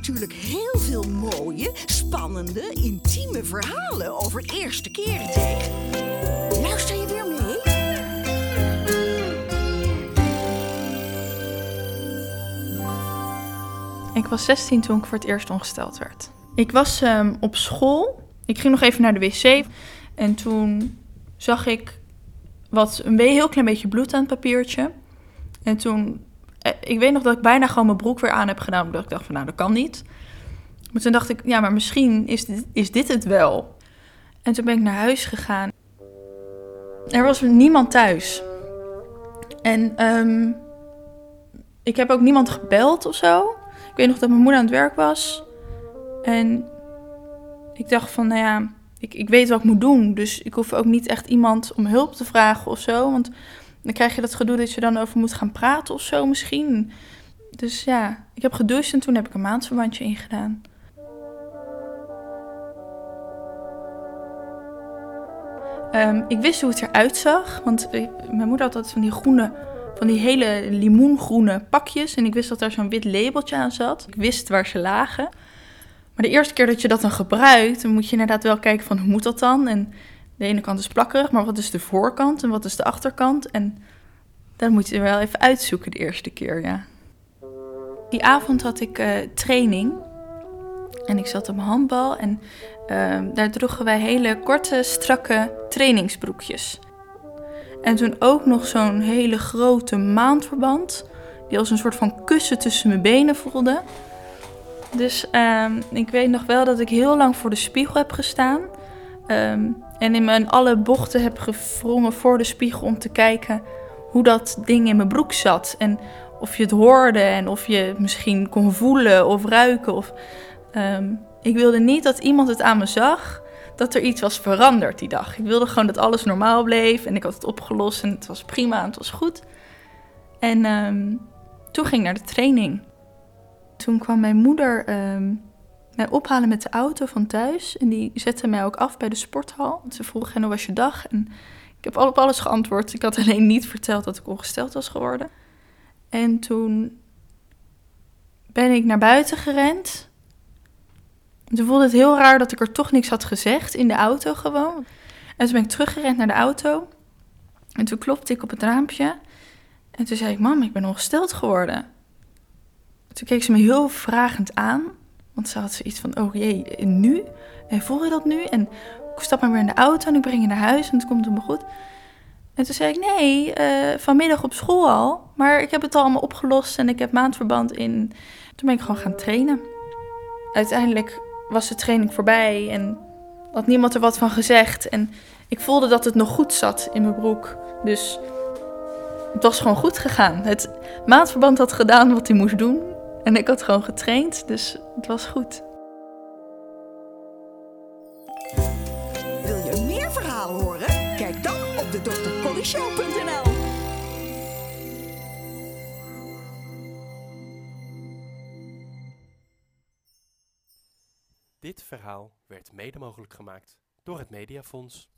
natuurlijk heel veel mooie, spannende, intieme verhalen over eerste keren tegen. Luister je weer mee? Ik was 16 toen ik voor het eerst ongesteld werd. Ik was ehm, op school. Ik ging nog even naar de wc. En toen zag ik wat een heel klein beetje bloed aan het papiertje. En toen, ik weet nog dat ik bijna gewoon mijn broek weer aan heb gedaan. Omdat ik dacht van nou, dat kan niet. Maar toen dacht ik, ja, maar misschien is dit, is dit het wel. En toen ben ik naar huis gegaan. Er was niemand thuis. En ehm, ik heb ook niemand gebeld of zo. Ik weet nog dat mijn moeder aan het werk was. En ik dacht van, nou ja, ik, ik weet wat ik moet doen. Dus ik hoef ook niet echt iemand om hulp te vragen of zo. Want dan krijg je dat gedoe dat je dan over moet gaan praten of zo misschien. Dus ja, ik heb gedoucht en toen heb ik een maandverbandje ingedaan. Ehm, ik wist hoe het eruit zag, want eh, mijn moeder had altijd van die groene, van die hele limoengroene pakjes. En ik wist dat daar zo'n wit labeltje aan zat. Ik wist waar ze lagen. Maar de eerste keer dat je dat dan gebruikt, dan moet je inderdaad wel kijken van hoe moet dat dan? En de ene kant is plakkerig, maar wat is de voorkant en wat is de achterkant? En dat moet je wel even uitzoeken de eerste keer, ja. Die avond had ik uh, training en ik zat op handbal en uh, daar droegen wij hele korte, strakke trainingsbroekjes. En toen ook nog zo'n hele grote maandverband, die als een soort van kussen tussen mijn benen voelde. Dus um, ik weet nog wel dat ik heel lang voor de spiegel heb gestaan. Um, en in mijn alle bochten heb gevrongen voor de spiegel om te kijken hoe dat ding in mijn broek zat. En of je het hoorde en of je het misschien kon voelen of ruiken. Of, um, ik wilde niet dat iemand het aan me zag dat er iets was veranderd die dag. Ik wilde gewoon dat alles normaal bleef en ik had het opgelost en het was prima en het was goed. En um, toen ging ik naar de training. Toen kwam mijn moeder ophalen met de auto van thuis. En die zette mij ook af bij de sporthal. Ze vroeg, en hoe was je dag? En ik heb op alles geantwoord. Ik had alleen niet verteld dat ik ongesteld was geworden. En toen ben ik naar buiten gerend. En toen voelde het heel raar dat ik er toch niks had gezegd in de auto gewoon. En toen ben ik teruggerend naar de auto. En toen klopte ik op het raampje. En toen zei ik, mam, ik ben ongesteld geworden. Toen keek ze me heel vragend aan. Want ze had zoiets van, oh jee, nu? En voel je dat nu? En ik stap maar weer in de auto en ik breng je naar huis en het komt me goed. En toen zei ik, nee, uh, vanmiddag op school al. Maar ik heb het al allemaal opgelost en ik heb maandverband in. Toen ben ik gewoon gaan trainen. Uiteindelijk was de training voorbij en had niemand er wat van gezegd. En ik voelde dat het nog goed zat in mijn broek. Dus het was gewoon goed gegaan. Het maandverband had gedaan wat hij moest doen. En ik had gewoon getraind, dus het was goed. Wil je meer verhalen horen? Kijk dan op de drcollyshow.nl Dit verhaal werd mede mogelijk gemaakt door het Mediafonds.